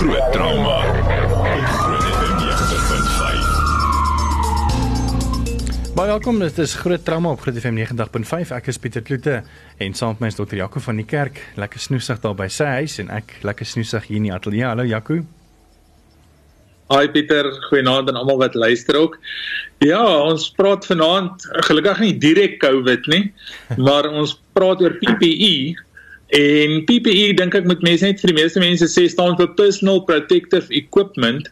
Groot trauma. Groot FM 90.5. Baie welkom. Dit is Groot Trauma op Groot FM 90.5. Ek is Pieter Kloete en saam met my is dokter Jaco van die kerk. Lekker snoesig daar by sy huis en ek lekker snoesig hier in die ateljee. Hallo Jaco. Hi Pieter, goeienaand aan almal wat luister ook. Ja, ons praat vanaand gelukkig nie direk COVID nie, maar ons praat oor PPE en PPE dink ek moet mense net vir die meeste mense sê staan vir personal protective equipment.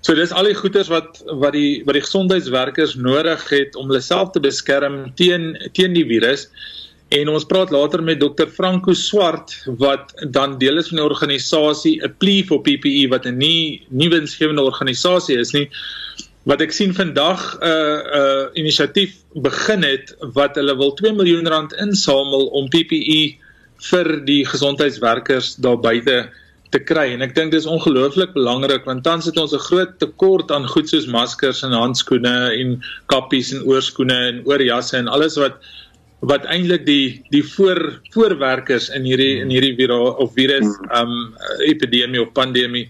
So dis al die goeders wat wat die wat die gesondheidswerkers nodig het om hulle self te beskerm teen teen die virus. En ons praat later met Dr Franco Swart wat dan deel is van die organisasie A Plea for PPE wat 'n nie nie winsgewende organisasie is nie wat ek sien vandag 'n uh, 'n uh, inisiatief begin het wat hulle wil 2 miljoen rand insamel om PPE vir die gesondheidswerkers daar buite te kry. En ek dink dis ongelooflik belangrik want tans het ons 'n groot tekort aan goed soos maskers en handskoene en kappies en oorskoene en oorjasse en alles wat wat eintlik die die voor voorwerkers in hierdie in hierdie virus of virus um epidemie of pandemie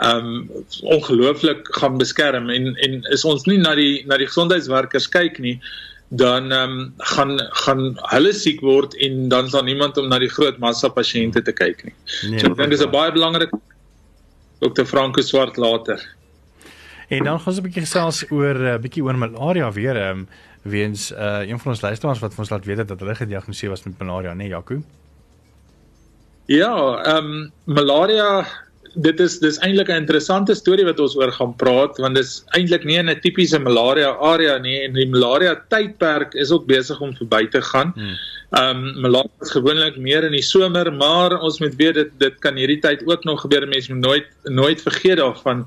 um ongelooflik gaan beskerm. En en is ons nie na die na die gesondheidswerkers kyk nie dan um gaan gaan hulle siek word en dan sal niemand om na die groot massa pasiënte te kyk nie. Nee, so ek dink dis 'n baie belangrik Dr. Franco Swart later. En dan gaan ons 'n bietjie gesels oor 'n uh, bietjie oor malaria weer. Um weens uh een van ons luisteraars wat ons laat weet dat hulle gediagnoseer was met malaria, né, nee, Jaco? Ja, ehm um, malaria dit is dis eintlik 'n interessante storie wat ons oor gaan praat want dis eintlik nie 'n tipiese malaria area nie en die malaria tydperk is ook besig om verby te gaan. Ehm um, malaria is gewoonlik meer in die somer, maar ons moet weet dit dit kan hierdie tyd ook nog gebeur. Mense moet nooit nooit vergeet daarvan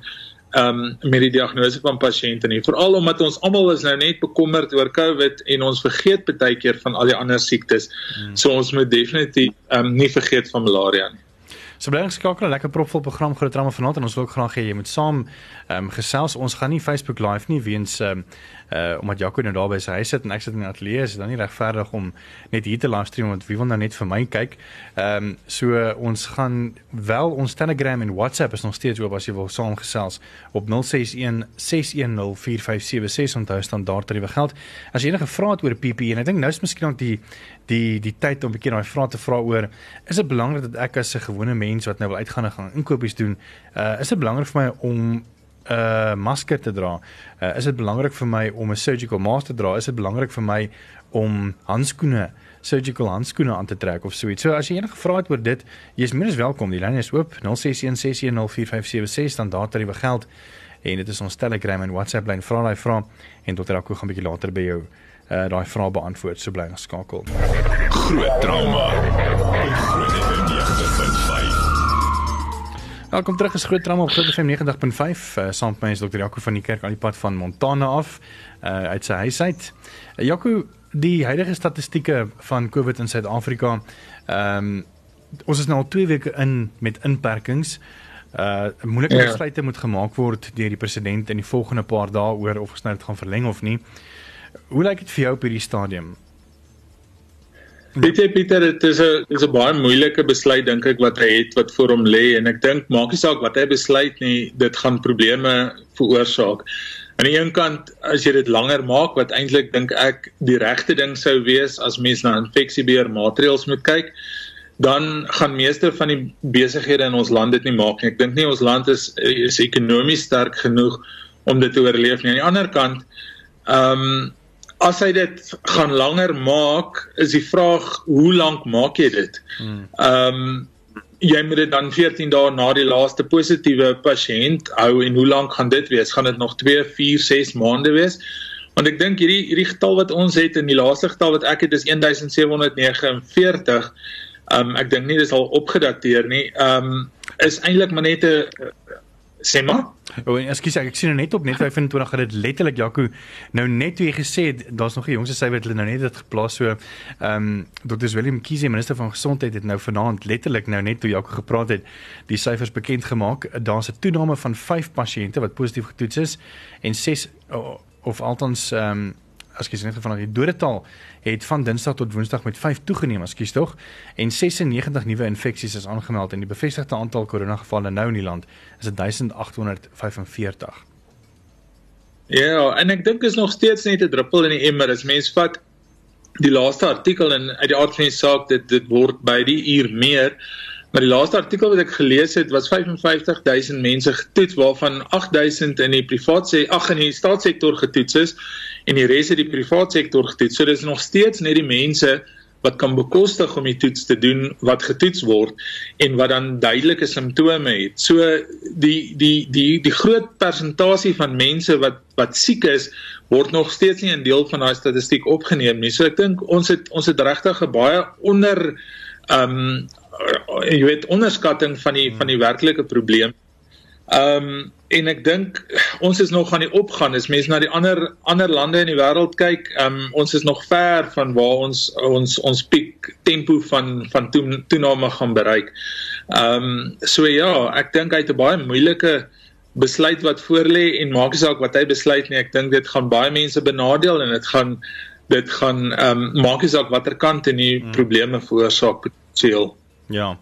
um met die diagnose van pasiënte nie. Veral omdat ons almal is nou net bekommerd oor COVID en ons vergeet baie keer van al die ander siektes. Hmm. So ons moet definitief um nie vergeet van malaria nie. So bly ons skakel 'n lekker propvol program groot drama vanaand en ons wil ook graag hê jy moet saam ehm um, gesels. Ons gaan nie Facebook live nie weens ehm um, uh omdat Jaco nou daar by sy huis sit en ek sit in die ateljee, is dit dan nie regverdig om net hier te livestream want wie wil nou net vir my kyk? Ehm um, so uh, ons gaan wel ons Telegram en WhatsApp is nog steeds oop as jy wil saam gesels op 061 610 4576 onthou standaard tariewe geld. As jy enige vrae het oor PP en ek dink nou is miskien ook die die die tyd om 'n bietjie daai vrae te vra oor is dit belangrik dat ek as 'n gewone mens wat nou wil uitgaan en gaan inkopies doen, uh is dit belangrik vir my om 'n uh, masker te dra? Uh, is dit belangrik vir my om 'n surgical mask te dra? Is dit belangrik vir my om handskoene surgical handskoene aan te trek of so iets. So as jy enige vrae het oor dit, jy is as welkom. Die lyn is oop 0616104576 dan daar tariewe geld en dit is ons Telegram en WhatsApp lyn. Vra daai vrae en Dr. Akko gaan bietjie later by jou uh daai vrae beantwoord. So bly geskakel. Groot trauma. Groot Welkom terug is Groot Trauma op Groot FM 90.5. Uh, saam met my is Dr. Jaco van die kerk aan die pad van Montana af uh, uit sy huis uit. Uh, Jaco, die huidige statistieke van COVID in Suid-Afrika. Ehm um, ons is nou al 2 weke in met inperkings. Uh moeilike ja. besluite moet gemaak word deur die president in die volgende paar dae oor of ons nou dit gaan verleng of nie. Hoe lyk dit vir jou op hierdie stadium? Weet jy Pieter, dit is 'n dis 'n baie moeilike besluit dink ek wat hy het wat voor hom lê en ek dink maak nie saak wat hy besluit nie, dit gaan probleme veroorsaak. Aan die een kant as jy dit langer maak wat eintlik dink ek die regte ding sou wees as mens na infeksiebeheer maatreëls moet kyk, dan gaan meeste van die besighede in ons land dit nie maak nie. Ek dink nie ons land is is ekonomies sterk genoeg om dit te oorleef nie. Aan die ander kant, ehm um, as hy dit gaan langer maak, is die vraag hoe lank maak jy dit? Hmm. Ehm um, jy moet dit dan 14 dae na die laaste positiewe pasiënt hou en hoe lank gaan dit wees? Gaan dit nog 2, 4, 6 maande wees? Want ek dink hierdie hierdie getal wat ons het in die laaste getal wat ek het is 1749. Ehm um, ek dink nie dis al opgedateer nie. Ehm um, is eintlik maar net 'n sê maar. O, oh, ekskuus ek, sien nou net op net 25 dat dit letterlik Jaco nou net jy gesê het daar's nog 'n jongse sy wat hulle nou net dit geplaas so ehm um, Dr. Willem Kiesie minister van gesondheid het nou vanaand letterlik nou net toe Jaco gepraat het die syfers bekend gemaak daar's 'n toename van 5 pasiënte wat positief getoets is en 6 of althans ehm um, ekskuus net vanaand die dodetal het van Dinsdag tot Woensdag met 5 toegeneem, ekskuus tog, en 96 nuwe infeksies is aangemeld en die bevestigde aantal koronagevalle nou in die land is 1845. Ja, en ek dink is nog steeds net 'n druppel in die emmer. As mens vat die laaste artikel in uit die aard van die saak dit dit word by die uur meer. Maar die laaste artikel wat ek gelees het was 55000 mense getoets waarvan 8000 in die privaat sê ag in die staatssektor getoets is en die res het die privaat sektor getoets. So dis nog steeds net die mense wat kan bekostig om die toets te doen wat getoets word en wat dan duidelike simptome het. So die die die die groot persentasie van mense wat wat siek is word nog steeds nie 'n deel van daai statistiek opgeneem nie. So ek dink ons het ons het regtig 'n baie onder ehm um, jy weet onderskatting van die van die werklike probleem. Ehm um, en ek dink ons is nog aan die opgaan. As mense na die ander ander lande in die wêreld kyk, ehm um, ons is nog ver van waar ons ons ons piek tempo van van toename gaan bereik. Ehm um, so ja, ek dink hy het 'n baie moeilike besluit wat voorlê en maak nie saak wat hy besluit nie. Ek dink dit gaan baie mense benadeel en dit gaan dit gaan ehm um, maak nie saak watter kant en die hmm. probleme veroorsaak potensieel. Ja.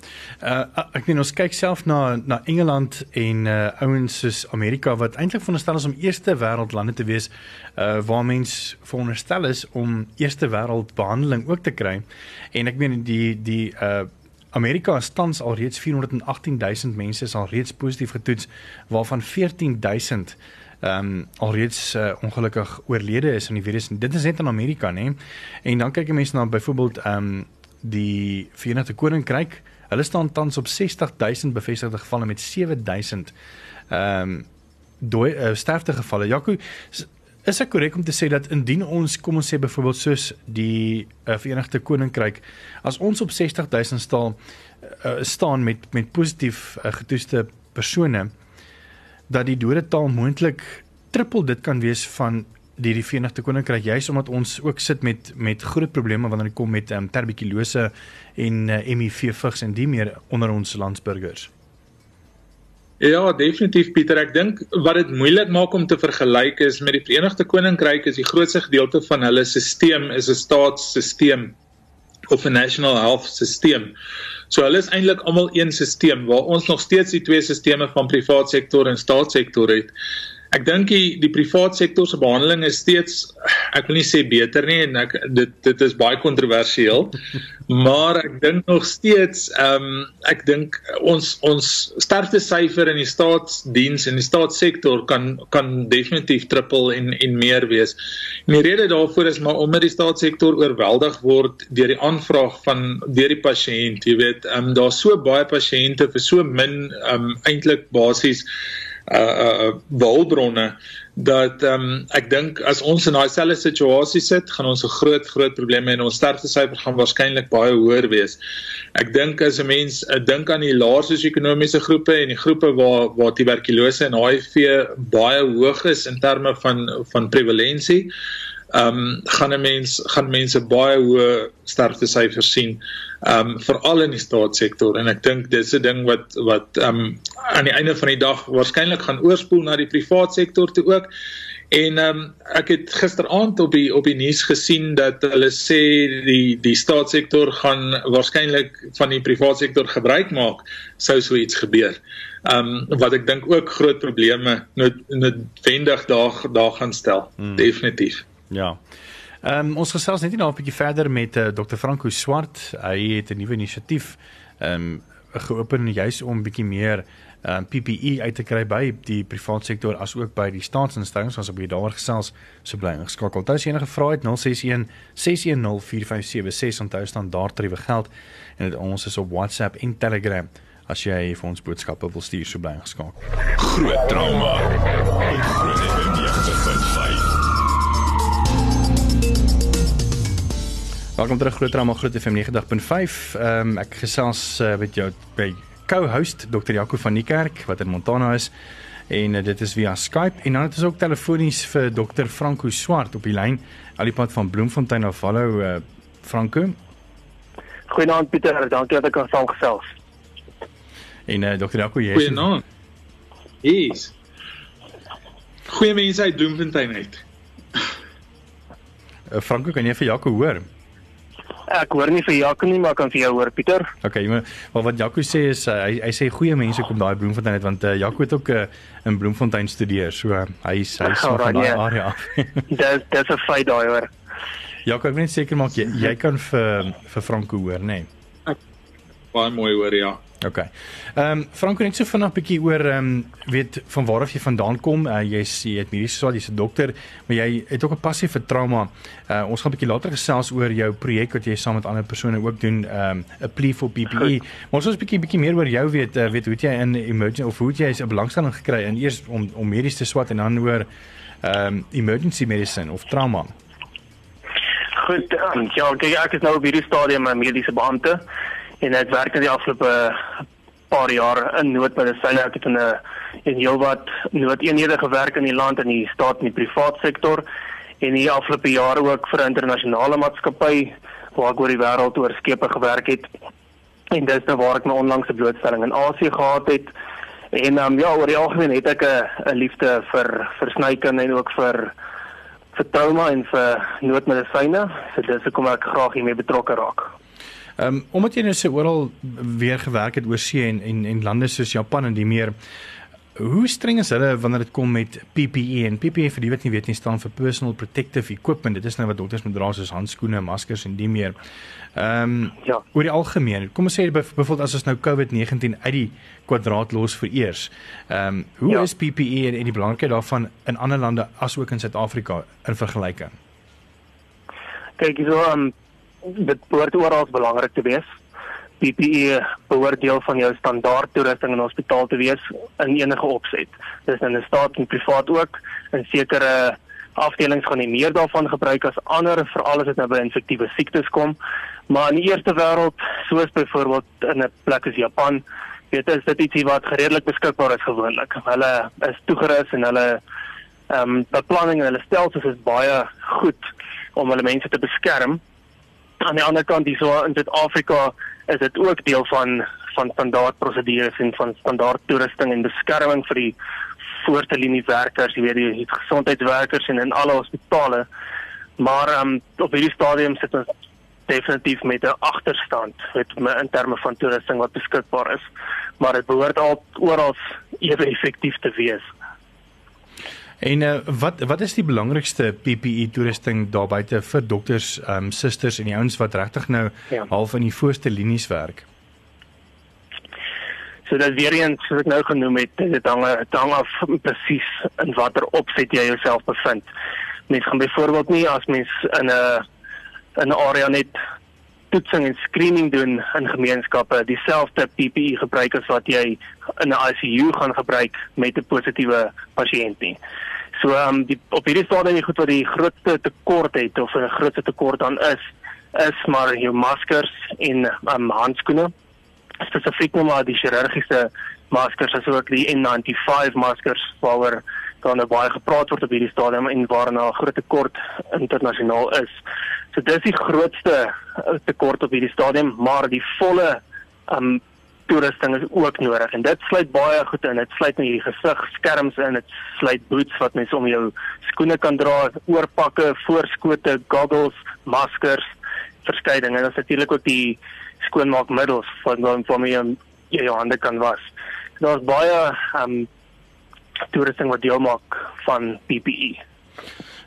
Uh ek meen ons kyk self na na Engeland en uh ouens soos Amerika wat eintlik veronderstel is om eerste wêreld lande te wees uh waar mens veronderstel is om eerste wêreld behandeling ook te kry. En ek meen die die uh Amerika is tans al reeds 418000 mense is al reeds positief getoets waarvan 14000 ehm um, alreeds uh, ongelukkig oorlede is aan die virus. Dit is net in Amerika, nê. En dan kyk jy mense na byvoorbeeld ehm um, die Verenigde Koninkryk, hulle staan tans op 60000 bevestigde gevalle met 7000 ehm um, dooi uh, sterfte gevalle. Jaco, is dit korrek om te sê dat indien ons kom ons sê byvoorbeeld soos die uh, Verenigde Koninkryk as ons op 60000 staan uh, staan met met positief uh, getoeste persone dat die dodetal moontlik triple dit kan wees van die die Verenigde Koninkryk juis omdat ons ook sit met met groot probleme wanneer dit kom met um, tuberkulose en uh, eh, HIV vigs en die meer onder ons landsburgers. Ja, definitief Pieter, ek dink wat dit moeilik maak om te vergelyk is met die Verenigde Koninkryk is die grootste gedeelte van hulle stelsel is 'n staatsstelsel of 'n national health system. So hulle is eintlik almal een stelsel waar ons nog steeds die twee stelsels van privaat sektor en staatssektor het. Ek dink die die privaat sektor se behandeling is steeds ek wil nie sê beter nie en ek dit dit is baie kontroversieel maar ek dink nog steeds ehm um, ek dink ons ons sterkste syfer in die staatsdiens en die staatssektor kan kan definitief triple en en meer wees. En die rede daarvoor is maar omdat die staatssektor oorweldig word deur die aanvraag van deur die pasiënt, jy weet, ehm um, daar's so baie pasiënte vir so min ehm um, eintlik basies uh hulpbronne uh, dat ehm um, ek dink as ons in daai selfde situasie sit, gaan ons 'n groot groot probleem hê en ons sterftesyfer gaan waarskynlik baie hoër wees. Ek dink as 'n mens uh, dink aan die laer sosio-ekonomiese groepe en die groepe waar waar tuberkulose en HIV baie hoog is in terme van van prevalensie, ehm um, gaan 'n mens gaan mense baie hoë sterftesyfers sien ehm um, veral in die staatssektor en ek dink dis 'n ding wat wat ehm um, aan die einde van die dag waarskynlik gaan oorspoel na die privaat sektor toe ook en ehm um, ek het gisteraand op die op die nuus gesien dat hulle sê die die staatssektor gaan waarskynlik van die privaat sektor gebruik maak sou so iets gebeur. Ehm um, wat ek dink ook groot probleme noodwendig daar daar gaan stel. Hmm. Definitief. Ja. Ehm um, ons gesels net nou 'n bietjie verder met uh, eh, Dr Franco Swart. Hy het 'n nuwe inisiatief ehm um, geopen juis om bietjie meer ehm um, PPE uit te kry by die private sektor as ook by die staatsinstellings as op hier daaroor gesels so bly ingeskakel. Onthou as jy enige vrae het 061 610 4576 onthou staan daar terwyl geld en dit, ons is op WhatsApp en Telegram as jy vir ons boodskappe wil stuur so bly ingeskakel. Groot trauma. Groot trauma. Welkom terug Groot Drama Groot FM 90.5. Ehm um, ek gesels uh, met jou by co-host Dr. Jaco van die Kerk wat in Montana is en uh, dit is via Skype en dan het ons ook telefonies vir Dr. Franco Swart op die lyn alipad van Bloemfontein af. Hallo uh, Franco. Goeienaand Pieter, dankie dat ek kan saamgesels. En uh, Dr. Jaco, jy is Goeienaand. Yes. Goeie mense uit Bloemfontein uit. Uh, Franco, kan jy vir Jaco hoor? Ek hoor nie vir Jaco nie, maar kan vir jou hoor Pieter. Okay, maar wat Jaco sê is uh, hy hy sê goeie mense kom daai Bloemfontein uit want uh, Jaco het ook uh, in Bloemfontein studeer. So uh, hy hy's hy so van daai area af. dis dis 'n feit daai hoor. Jaco, ek wil net seker maak jy jy kan vir vir Franco hoor, nê? Nee? Baie mooi hoor ja. OK. Ehm um, Franco net so vinnig 'n bietjie oor ehm um, weet van waar af jy vandaan kom. Uh, jy sê jy het mediese swaar, jy's 'n dokter, maar jy het ook 'n passie vir trauma. Uh, ons gaan 'n bietjie later gesels oor jou projek wat jy saam met ander persone ook doen, ehm um, 'n plea for PPE. Goed. Maar ons wil 'n bietjie bietjie meer oor jou weet, uh, weet hoe jy in emergency of hoe jy 'n belangstelling gekry in eers om om medies te swat en dan oor ehm um, emergency medicine of trauma. Goed, um, ja, ek is nou op hierdie stadium 'n mediese beampte en ek werk in die afgelope paar jaar in noodmedisyne. Ek het in 'n in heelwat noodeenhede gewerk in die land in die staat en die privaat sektor. En die afgelope jare ook vir 'n internasionale maatskappy waar ek oor die wêreld oor skepe gewerk het. En dis nou waar ek my onlangse blootstelling in Asië gehad het. En um, ja oor die algemeen het ek 'n liefde vir snykunde en ook vir vir trauma en vir noodmedisyne. So dis hoekom ek graag hiermee betrokke raak Ehm um, omdat jy nou so oral weer gewerk het oor see en en en lande soos Japan en die meer hoe streng is hulle wanneer dit kom met PPE en PPE vir die wat nie weet nie staan vir personal protective equipment. Dit is nou wat dokters moet dra soos handskoene, maskers en die meer. Ehm um, ja, oor die algemeen. Kom ons sê byvoorbeeld as ons nou COVID-19 uit die kwadraat los vir eers. Ehm um, hoe ja. is PPE en, en die belangrikheid daarvan in ander lande asook in Suid-Afrika in vergelyking? Kyk, so ehm um, dit behoort oral belangrik te wees. PPE behoort deel van jou standaard toerusting in hospitaal te wees in enige opset. Dis in 'n staat en privaat ook. In sekere afdelings gaan nie meer daarvan gebruik as ander, veral as dit nou by infektiewe siektes kom. Maar in die eerste wêreld, soos byvoorbeeld in 'n plek as Japan, weet is dit ietsie wat redelik beskikbaar is gewoonlik. Hulle is toegerus en hulle ehm um, beplanning en hulle stelsels is baie goed om hulle mense te beskerm aan die ander kant hierso in Suid-Afrika is dit ook deel van van standaard prosedures en van standaard toerusting en beskerming vir die voorste linie werkers, jy weet die gesondheidswerkers en in alle hospitale. Maar um, op hierdie stadium sit ons definitief met 'n agterstand met in terme van toerusting wat beskikbaar is, maar dit behoort al oral ewe effektief te wees. En uh, wat wat is die belangrikste PPE toerusting daar buite vir dokters, ehm um, susters en die ouens wat regtig nou ja. half in die voorste linies werk? So dat weer eens soos ek nou genoem het, dit hang dit hang af presies in watter opset jy jouself bevind. Mens gaan byvoorbeeld nie as mens in 'n in 'n area net toetsing en screening doen in gemeenskappe dieselfde PPE gebruik as wat jy in 'n ICU gaan gebruik met 'n positiewe pasiënt nie. So ehm um, die op hierdie stadium die goed wat die grootste tekort het of 'n grootste tekort dan is is maar jou maskers en ehm um, handskoene. Spesifiek nou maar die chirurgiese maskers asook die N95 maskers waaroor dan nou baie gepraat word op hierdie stadium en waarna 'n groot tekort internasionaal is. So dis die grootste eh, tekort op hierdie stadium, maar die volle um, toerusting is ook nodig en dit sluit baie goed in. Dit sluit nou hierdie gesigskerms in, dit sluit boots wat mens om jou skoene kan dra, oorpakke, voorskote, goggles, maskers, verskeie dinge. En dan natuurlik ook die skoonmaakmiddels van waarmee jy jou, hande kan was. Daar's baie um, toerusting wat deel maak van PPE.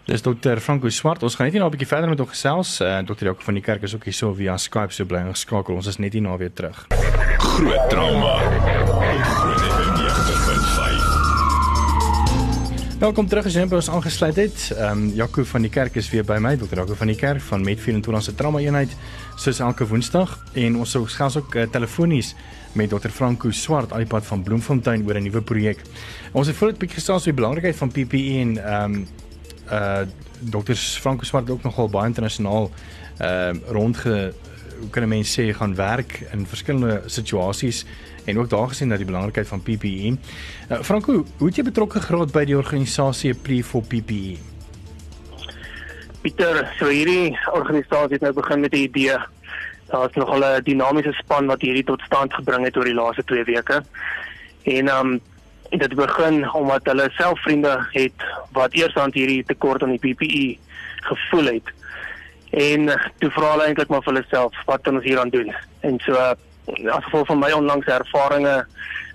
Dis dokter Franco Swart. Ons gaan net nou 'n bietjie verder met hom gesels. Uh, dokter Jaco van die kerk is ook hier so via Skype so bly geskakel. Ons is net hier na weer terug. Groot trauma. Welkom terug as jy by ons aangesluit het. Ehm um, Jaco van die kerk is weer by my, dokter Jaco van die kerk van Met24 se trauma eenheid soos elke Woensdag en ons sou gesels ook uh, telefonies met dokter Franco Swart al die pad van Bloemfontein oor 'n nuwe projek. Ons het voordat 'n bietjie gesels oor die belangrikheid van PPE en ehm um, uh dokters Franco Swart ook nogal baie internasionaal ehm uh, rondge hoe kan 'n mens sê gaan werk in verskillende situasies en ook daar gesien dat die belangrikheid van PPE. Uh, Franco, hoe het jy betrokke geraak by die organisasie Plea for PPE? Pieter, so hierdie organisasie het nou begin met 'n idee. Daar is nogal 'n dinamiese span wat hierdie tot stand gebring het oor die laaste 2 weke. En um En dit begin omdat hulle self vriende het wat eers aan hierdie tekort aan die PPE gevoel het. En toe vra hulle eintlik maar vir hulle self wat kan ons hieraan doen? En so as gevolg van my onlangse ervarings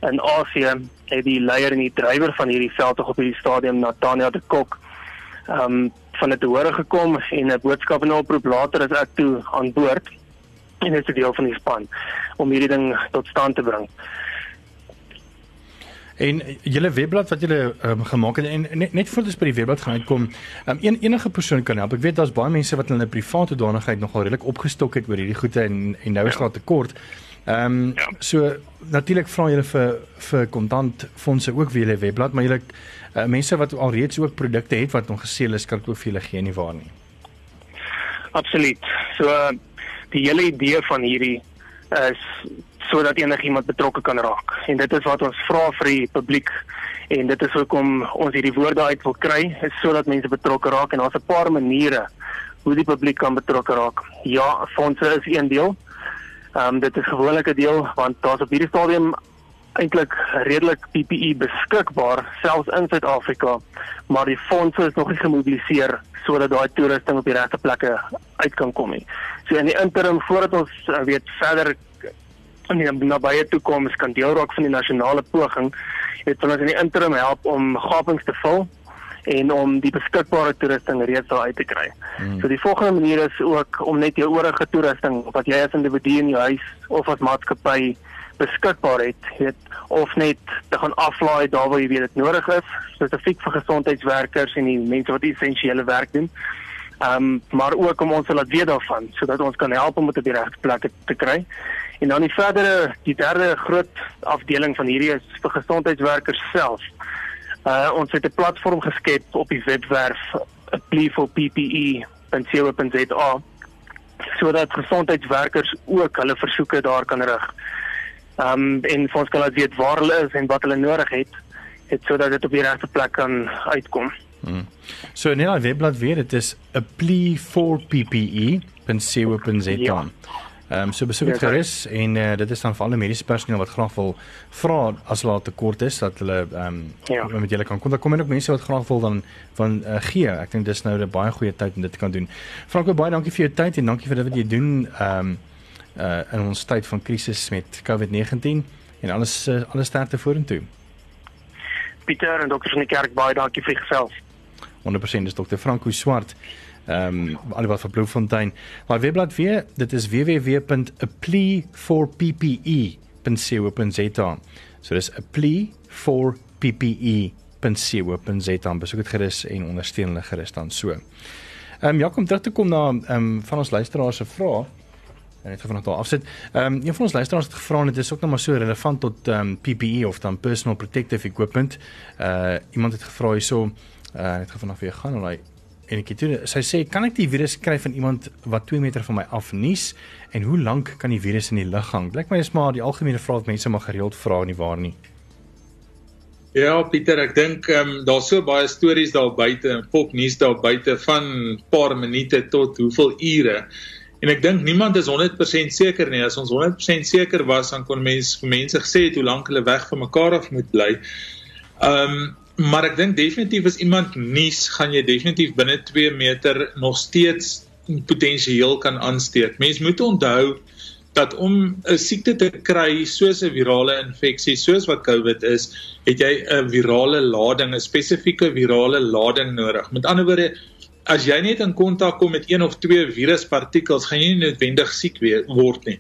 in Asië het die leier en die drywer van hierdie veldtog op hierdie stadium Natania de Kok ehm um, van dit te hore gekom en 'n boodskap en 'n oproep later is ek toe aan boord en dit is deel van die span om hierdie ding tot stand te bring. En julle webblad wat julle um, gemaak het en net, net voor dit by die webblad gaan uitkom, um, een enige persoon kan help. Ek weet daar's baie mense wat hulle private danigheid nogal redelik opgestok het oor hierdie goede en en nou is daar tekort. Ehm um, ja. so natuurlik vra julle vir vir kontant fondse ook vir julle webblad, maar julle uh, mense wat al reeds ook produkte het wat nog gesê is kan ook vir julle gee nie waar nie. Absoluut. So die hele idee van hierdie is sodat enigiemand betrokke kan raak. En dit is wat ons vra vir die publiek en dit is hoekom ons hierdie woorde uit wil kry, is sodat mense betrokke raak en daar's 'n paar maniere hoe die publiek kan betrokke raak. Ja, fondse is een deel. Ehm um, dit is gewoonlik 'n deel want daar's op hierdie stadium eintlik redelik PPE beskikbaar selfs in Suid-Afrika, maar die fondse is nog nie gemobiliseer sodat daai toerusting op die regte plekke uit kan kom nie. So in die interim voordat ons uh, weet verder in die nabye toekoms kan deel raak van die nasionale poging, het ons in die interim help om gapings te vul en om die beskikbare toerusting reeds daar uit te kry. Hmm. So die volgende manier is ook om net jou oorige toerusting wat jy as individu in jou huis of as maatskappy beskikbaar het, het of net te gaan aflaai daar waar jy weet dit nodig is, spesifiek vir gesondheidswerkers en die mense wat essensiële werk doen. Ehm um, maar ook om ons te laat weet daarvan sodat ons kan help om dit op die regte plek te kry. En dan die verdere die derde groot afdeling van hierdie is vir gesondheidswerkers self. Uh ons het 'n platform geskep op die webwerf pleeforppe.co.za sodat gesondheidswerkers ook hulle versoeke daar kan rig. Um en ons kan laat weet waar hulle is en wat hulle nodig het, het sodat dit op die regte plek kan uitkom. Hmm. So net al webblad weer, dit is a pleeforppe.co.za. Ja. Ehm um, so besoek dit ja, gerus en uh, dit is dan vir alle mediese personeel wat graag wil vra as hulle tekort is dat hulle ehm um, ja. met julle kan kontak kom en ook mense wat graag wil dan van uh, gee. Ek dink dis nou 'n baie goeie tyd om dit te kan doen. Franco baie dankie vir jou tyd en dankie vir dit wat jy doen ehm um, uh in ons tyd van krisis met COVID-19 en alles uh, alles sterkte vorentoe. Pieter en dokter van die kerk baie dankie vir gesels. 100% dis dokter Franco Swart ehm um, alhoewel vir Bloemfontein. Maar webblad weer, dit is www.aplee4ppe.co.za. So dis aplee4ppe.co.za. Besoek dit gerus en ondersteun hulle gerus dan so. Ehm um, ja, kom terug te kom na ehm um, van ons luisteraars se vrae. En net vanaand daar afsit. Ehm um, een van ons luisteraars het gevra en dit is ook nog maar so relevant tot ehm um, PPE of dan personal protective equipment. Uh iemand het gevra hierso uh net vanaand weer gaan en hy en ek het toe sy sê kan ek die virus kry van iemand wat 2 meter van my af nies en hoe lank kan die virus in die lug hang? Blyk my is maar die algemene vraag wat mense maar gereeld vra nie waar nie. Ja, Pieter, ek dink ehm um, daar's so baie stories daar buite en popnuus daar buite van paar minute tot hoeveel ure. En ek dink niemand is 100% seker nie. As ons 100% seker was, dan kon mense mense gesê het hoe lank hulle weg van mekaar af moet bly. Ehm um, maar ek dink definitief as iemand nies, gaan jy definitief binne 2 meter nog steeds potensieel kan aansteek. Mens moet onthou dat om 'n siekte te kry soos 'n virale infeksie soos wat COVID is, het jy 'n virale lading, 'n spesifieke virale lading nodig. Met ander woorde, as jy net in kontak kom met een of twee viruspartikels, gaan jy nie noodwendig siek word nie.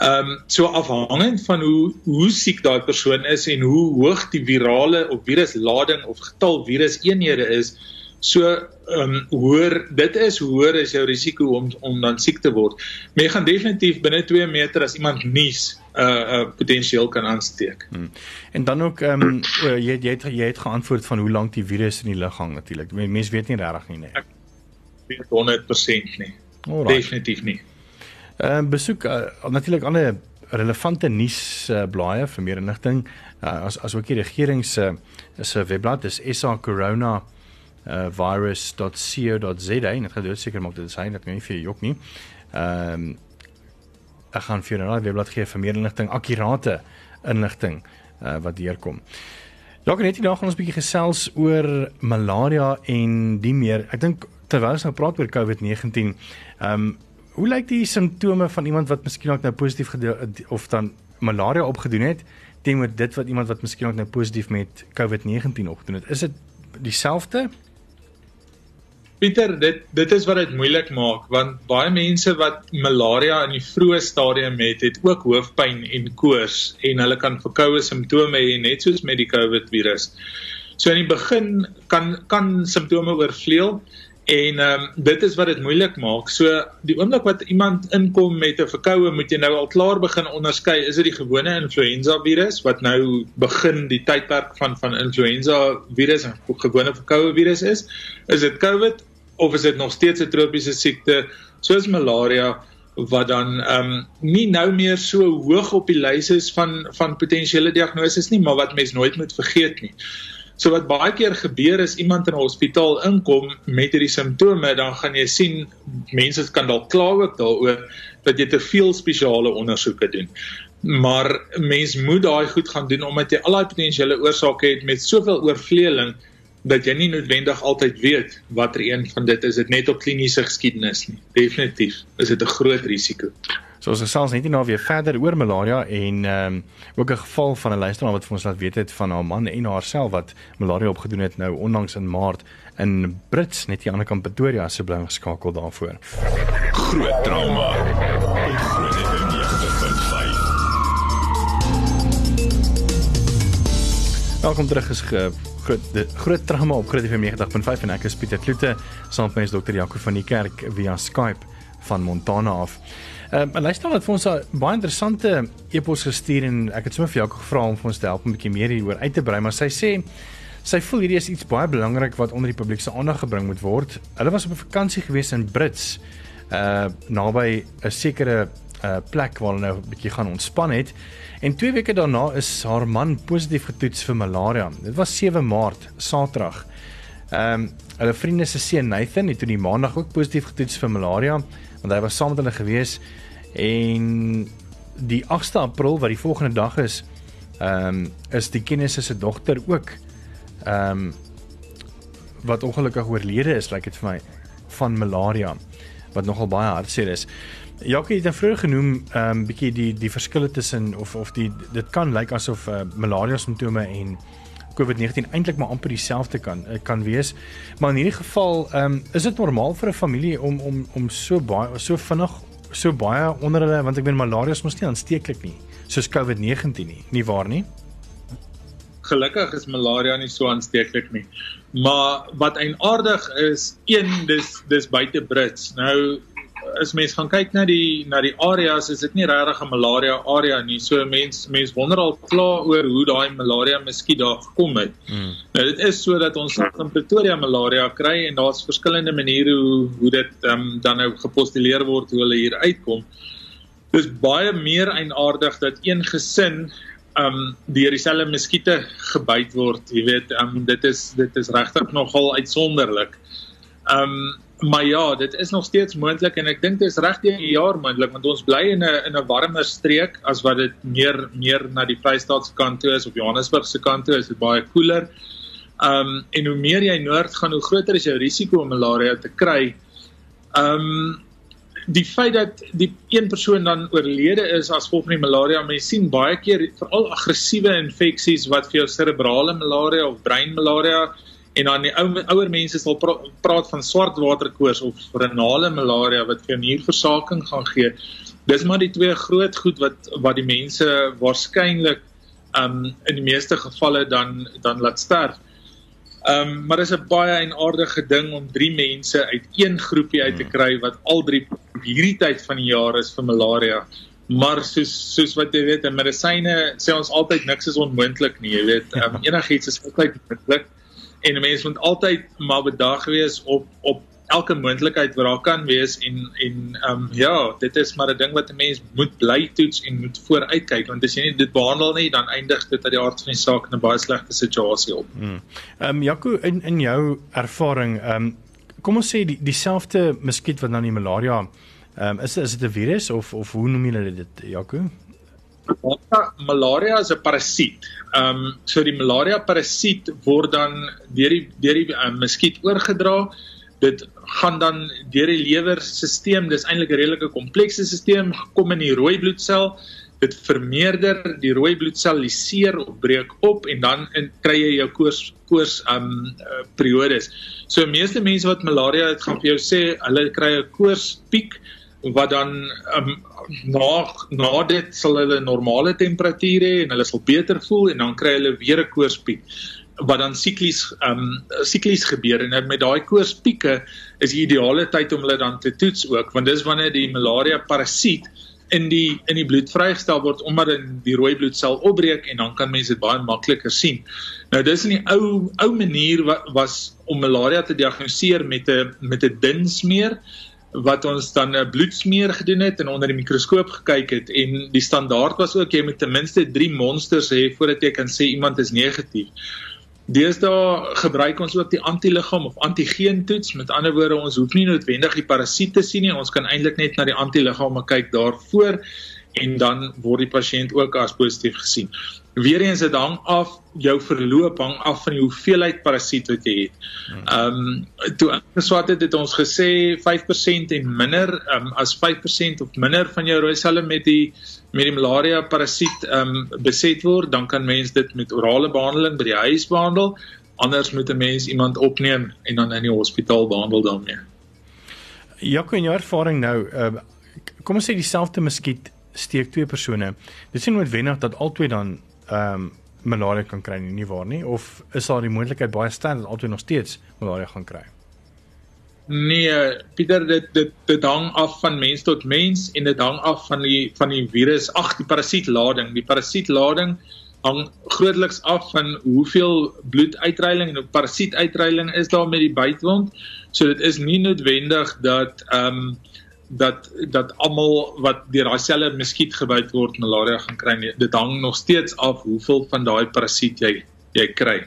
Ehm um, so afhangend van hoe hoe siek daai persoon is en hoe hoog die virale of viruslading of getal viruseenhede is, so ehm um, hoër dit is hoër is jou risiko om om dan siek te word. Maar jy gaan definitief binne 2 meter as iemand nies uh uh potensieel kan aansteek. Hmm. En dan ook ehm um, jy jy het jy het geantwoord van hoe lank die virus in die lug hang natuurlik. Mense weet nie regtig nie, nee. Ek weet 100% nie. Alright. Definitief nie. Ehm uh, besoek uh, natuurlik ander relevante nuus uh, blaaie vir meer inligting. Uh, as as ook die regering se uh, se webblad is SA Corona uh, virus.co.za en dit gaan dit seker maak dit is hy dat nie vir jok nie. Ehm um, ek gaan vir 'n webblad gee vir meer inligting, akkurate inligting uh, wat deurkom. Ja, net die dag gaan ons bietjie gesels oor malaria en die meer. Ek dink terwyl ons nou praat oor COVID-19, ehm um, hoe lyk die simptome van iemand wat miskien ook nou positief of dan malaria opgedoen het teenoor dit wat iemand wat miskien ook nou positief met COVID-19 opgedoen het? Is dit dieselfde? Pieter, dit dit is wat dit moeilik maak want baie mense wat malaria in die vroeë stadium het, het ook hoofpyn en koors en hulle kan verkoue simptome hê net soos met die COVID virus. So in die begin kan kan simptome oorvleuel en ehm um, dit is wat dit moeilik maak. So die oomblik wat iemand inkom met 'n verkoue, moet jy nou al klaar begin onderskei, is dit die gewone influenza virus wat nou begin die tydperk van van influenza virus en gewone verkoue virus is? Is dit COVID of is dit nog steeds 'n tropiese siekte soos malaria wat dan ehm um, nie nou meer so hoog op die lys is van van potensiële diagnoses nie, maar wat mens nooit moet vergeet nie. So wat baie keer gebeur is iemand in 'n hospitaal inkom met hierdie simptome, dan gaan jy sien mense kan dalk kla ook daaroor dat jy te veel spesiale ondersoeke doen. Maar mens moet daai goed gaan doen omdat jy al daai potensiële oorsake het met soveel oorvleeling dat jy nie noodwendig altyd weet watter een van dit is dit net op kliniese geskiedenis nie. Definitief is dit 'n groot risiko. So ons gesels net nou weer verder oor malaria en ehm um, ook 'n geval van 'n luisteraar wat vir ons laat weet het van haar man en haarself wat malaria opgedoen het nou onlangs in Maart in Brits net die ander kant Pretoria se bly geskakel daarvoor. Groot trauma. Groot Welkom terug is ge groot die, groot trauma op Groot FM 90.5 en ek is Pieter Kloete saam met my is dokter Jaco van die kerk via Skype van Montana af. Ehm um, luister net vir ons 'n baie interessante e-pos gestuur en ek het sommer vir Jaco gevra om vir ons te help 'n bietjie meer hieroor uit te brei, maar sy sê sy voel hierdie is iets baie belangrik wat onder die publiek se aandag gebring moet word. Hulle was op 'n vakansie gewees in Brits uh naby 'n sekere uh plek waar hulle nou 'n bietjie gaan ontspan het. En 2 weke daarna is haar man positief getoets vir malaria. Dit was 7 Maart, Saterdag. Ehm um, hulle vriende se seun Nathan het toe die Maandag ook positief getoets vir malaria, want hy was saam met hulle gewees en die 8de April wat die volgende dag is, ehm um, is die kennis se dogter ook ehm um, wat ongelukkig oorlede is, lyk like dit vir my, van malaria wat nogal baie hartseer is. Jackie het vroeër genoem 'n um, ehm, bietjie die die verskille tussen of of die dit kan lyk asof uh, malaria simptome en COVID-19 eintlik maar amper dieselfde kan uh, kan wees. Maar in hierdie geval, ehm um, is dit normaal vir 'n familie om om om so baie so vinnig so baie onder hulle want ek bedoel malaria is mos nie aansteeklik nie soos COVID-19 nie, nie waar nie? Gelukkig is malaria nie so aansteeklik nie. Maar wat eienaardig is, een dis dis buite Brits. Nou as mens gaan kyk na die na die areas is dit nie regtig 'n malaria area nie. So mens mens wonder al klaar oor hoe daai malaria miskien daar gekom het. Mm. Nou dit is so dat ons in Pretoria malaria kry en daar's verskillende maniere hoe hoe dit um, dan nou gepostuleer word hoe hulle hier uitkom. Dis baie meer eienaardig dat een gesin um deur dieselfde muskiete gebyt word. Jy weet, um dit is dit is regtig nogal uitsonderlik. Um maar ja, dit is nog steeds moontlik en ek dink dit is reg deur die jaar moontlik want ons bly in 'n in 'n warmer streek as wat dit meer meer na die Vrystaat se kant toe is of Johannesburg se kant toe is dit baie koeler. Um en hoe meer jy noord gaan, hoe groter is jou risiko om malaria te kry. Um die feit dat die een persoon dan oorlede is as gevolg van die malaria, mens sien baie keer veral aggressiewe infeksies wat vir jou serebrale malaria of breinmalaria en dan die ou ouer mense sal pra praat van swartwaterkoors of renale malaria wat vir nierversaking gaan gee. Dis maar die twee groot goed wat wat die mense waarskynlik um in die meeste gevalle dan dan laat sterf. Um maar dis 'n baie eienaardige ding om drie mense uit een groepie uit te hmm. kry wat al drie hierdie tyd van die jaar is vir malaria. Maar soos soos wat jy weet, in medisyne sê ons altyd niks is onmoontlik nie, jy weet. Um enigiets is altyd moontlik en 'n mens moet altyd maar bedag wees op op elke moontlikheid wat daar kan wees en en ehm um, ja, dit is maar 'n ding wat 'n mens moet bly toets en moet vooruitkyk want as jy nie dit behandel nie, dan eindig dit uit die aard van die saak in 'n baie slegte situasie op. Hmm. Ehm mm. um, Jaco in in jou ervaring, ehm um, kom ons sê die dieselfde muskiet wat nou die malaria ehm um, is is dit 'n virus of of hoe noem julle dit Jaco? Malaria, malaria is 'n parasiet. Ehm um, so die malaria parasiet word dan deur die deur die uh, muskiet oorgedra. Dit gaan dan deur die lewerstelsel. Dis eintlik 'n redelike komplekse stelsel gekom in die rooi bloedsel. Dit vermeerder die rooi bloedsel liseer of breek op en dan kry jy jou koors koors ehm um, periodes. So meeste mense wat malaria het gaan vir jou sê hulle kry 'n koorspiek wat dan um, na na dit sal hulle normale temperatuur hê en hulle sal beter voel en dan kry hulle weer 'n koorspiek wat dan siklies um siklies gebeur en met daai koorspieke is die ideale tyd om hulle dan te toets ook want dis wanneer die malaria parasiet in die in die bloed vrygestel word omdat dit die rooi bloedsel opbreek en dan kan mense dit baie makliker sien. Nou dis in die ou ou manier wat was om malaria te diagnoseer met 'n met 'n dun smeer wat ons dan 'n bloedsmeer gedoen het en onder die mikroskoop gekyk het en die standaard was ook jy moet ten minste 3 monsters hê voordat jy kan sê iemand is negatief. Deesdae gebruik ons ook die antiliggaam of antigeen toets. Met ander woorde, ons hoef nie noodwendig die parasiet te sien nie. Ons kan eintlik net na die antiliggame kyk daarvoor en dan word die pasiënt ook as positief gesien. Weereens dit hang af jou verloop hang af van die hoeveelheid parasiet wat jy het. Ehm um, toe ingeswat het het ons gesê 5% en minder ehm um, as 5% of minder van jou rooi selle met die met die malaria parasiet ehm um, beset word, dan kan mens dit met orale behandeling by die huis behandel. Anders moet 'n mens iemand opneem en dan in die hospitaal behandel daarmee. Ja, in jou ervaring nou, uh, kom ons sê dieselfde muskiet steek twee persone. Dit sien noodwendig dat albei dan ehm um, malaria kan kry nie, nie waar nie of is daar die moontlikheid baie sterk dat altyd nog steeds malaria gaan kry? Nee, Pieter, dit dit dit hang af van mens tot mens en dit hang af van die van die virus, ag die parasietlading. Die parasietlading hang grootliks af van hoeveel bloeduitreiling en parasietuitreiling is daar met die bytwond. So dit is nie noodwendig dat ehm um, dat dat almal wat deur daai selle muskiet gebyt word malaria gaan kry nie. Dit hang nog steeds af hoeveel van daai parasiet jy jy kry.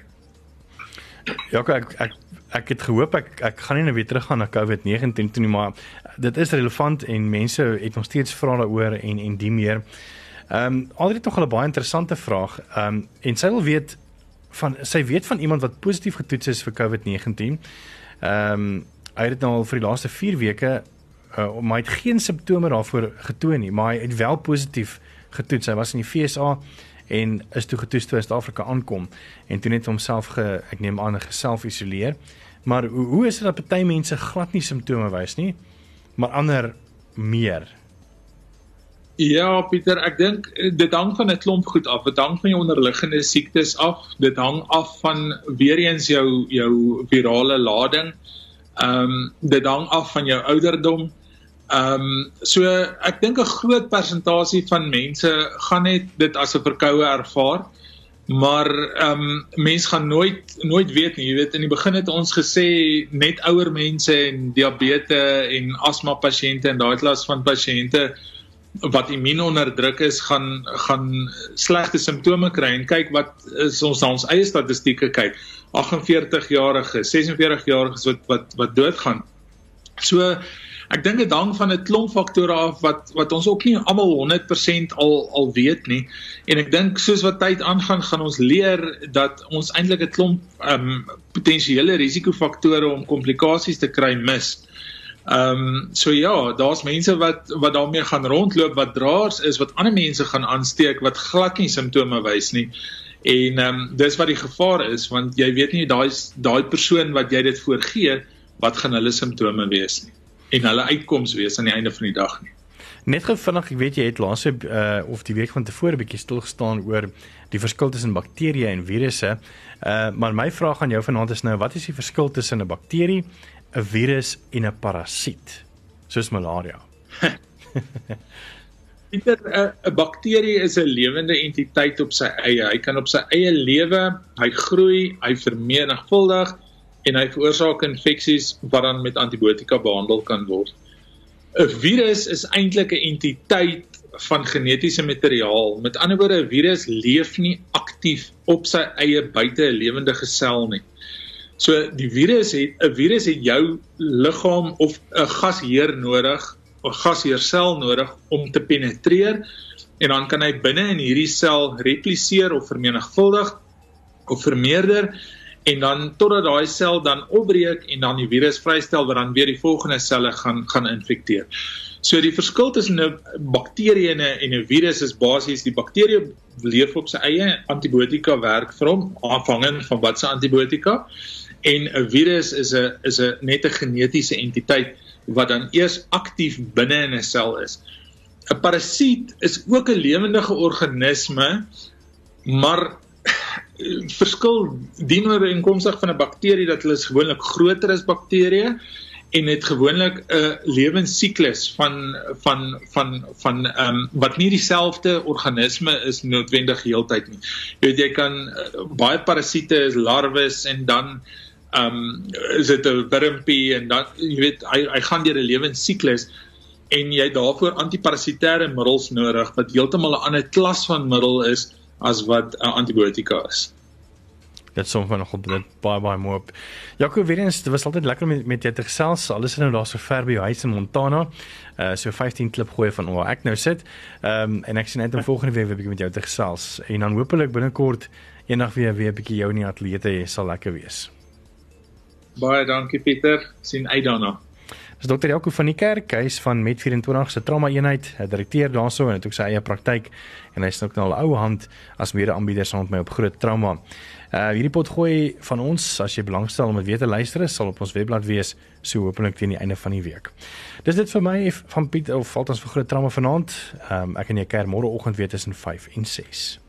Ja, ek ek ek het gehoop ek ek gaan nie nou weer terug gaan na COVID-19 toe nie, maar dit is relevant en mense het nog steeds vrae daaroor en en die meer. Ehm um, Adri het nog 'n baie interessante vraag. Ehm um, en sy wil weet van sy weet van iemand wat positief getoets is vir COVID-19. Ehm um, hy het nou al vir die laaste 4 weke uh, maar hy het geen simptome daarvoor getoon nie, maar hy het wel positief getoets. Hy was in die FSA en is toe getoets toe in Suid-Afrika aankom en toe net homself ge ek neem aan geself isoleer. Maar hoe, hoe is dit dat party mense glad nie simptome wys nie, maar ander meer? Ja, Pieter, ek dink eh, dit hang van 'n klomp goed af. Dit hang van jou onderliggende siektes af. Dit hang af van weer eens jou jou virale lading. Ehm um, dit hang af van jou ouderdom. Ehm um, so ek dink 'n groot persentasie van mense gaan net dit as 'n verkoue ervaar. Maar ehm um, mense gaan nooit nooit weet nie. Jy weet in die begin het ons gesê net ouer mense en diabetes en asma pasiënte en daai klas van pasiënte wat immuunonderdruk is gaan gaan slegte simptome kry en kyk wat is ons na ons eie statistieke kyk 48 jarige 46 jariges wat wat wat doodgaan so ek dink dit hang van 'n klomp faktore af wat wat ons ook nie almal 100% al al weet nie. En ek dink soos wat tyd aangaan, gaan ons leer dat ons eintlik 'n klomp ehm um, potensiële risikofaktore om komplikasies te kry mis. Ehm um, so ja, daar's mense wat wat daarmee gaan rondloop wat draers is wat ander mense gaan aansteek wat glad nie simptome wys nie. En ehm um, dis wat die gevaar is want jy weet nie daai daai persoon wat jy dit voorgee wat gaan hulle simptome wees nie en hulle uitkoms wees aan die einde van die dag nie. Net gou vinnig, ek weet jy het laas uh of die week van tevore 'n bietjie stil gestaan oor die verskil tussen bakterieë en virusse. Uh maar my vraag aan jou vanaand is nou, wat is die verskil tussen 'n bakterie, 'n virus en 'n parasiet? Soos malaria. Pieter, 'n bakterie is 'n lewende entiteit op sy eie. Hy kan op sy eie lewe, hy groei, hy vermenigvuldig en hy veroorsaak infeksies wat dan met antibiotika behandel kan word. 'n Virus is eintlik 'n entiteit van genetiese materiaal. Met ander woorde, 'n virus leef nie aktief op sy eie buite 'n lewendige sel nie. So die virus het 'n virus het jou liggaam of 'n gasheer nodig, 'n gasheersel nodig om te penetreer en dan kan hy binne in hierdie sel repliseer of vermenigvuldig of vermeerder en dan totdat daai sel dan opbreek en dan die virus vrystel wat dan weer die volgende selle gaan gaan infekteer. So die verskil tussen 'n bakterie en 'n en 'n virus is basies die bakterie leef op sy eie antibiotika werk vir hom afhangend van wat se antibiotika en 'n virus is 'n is 'n net 'n genetiese entiteit wat dan eers aktief binne in 'n sel is. 'n Parasiet is ook 'n lewendige organisme, maar verskil dienoor inkomstig van 'n bakterie dat hulle gewoonlik groter as bakterieë en het gewoonlik 'n lewensiklus van van van van ehm um, wat nie dieselfde organisme is noodwendig heeltyd nie. Jy weet jy kan uh, baie parasiete is larwes en dan ehm um, is dit 'n wurmpie en dan jy weet hy hy gaan deur 'n lewensiklus en jy het daarvoor antiparasitêre middels nodig wat heeltemal 'n ander klas van middel is as wat 'n antibiotika is. Dit som van nogal dit baie baie mooi op. Jaco weer eens, dit was altyd lekker met met jou te gesels. Alles is nou daar so ver by jou huis in Montana. Uh so 15 klip gooi van waar ek nou sit. Ehm um, en ek sien net om volgende week weer 'n bietjie met jou te gesels en dan hopelik binnekort eendag weer weer 'n bietjie jou in die ateljee hê sal lekker wees. Baie dankie Pieter. Sien uit daarna. Dis dokter Jaco van die kerk, hy's van Met 24 se trauma eenheid, 'n direkteur daarso en het ook sy eie praktyk en hy's ook nou al ou hand as mede-aanbieder saam met my op groot trauma. Uh hierdie pot gooi van ons, as jy belangstel om dit weer te luister, sal op ons webblad wees so hopelik teen die einde van die week. Dis dit vir my van Piet of valt ons vir groot trauma vanaand. Um ek en jy keer môre oggend weer tussen 5 en 6.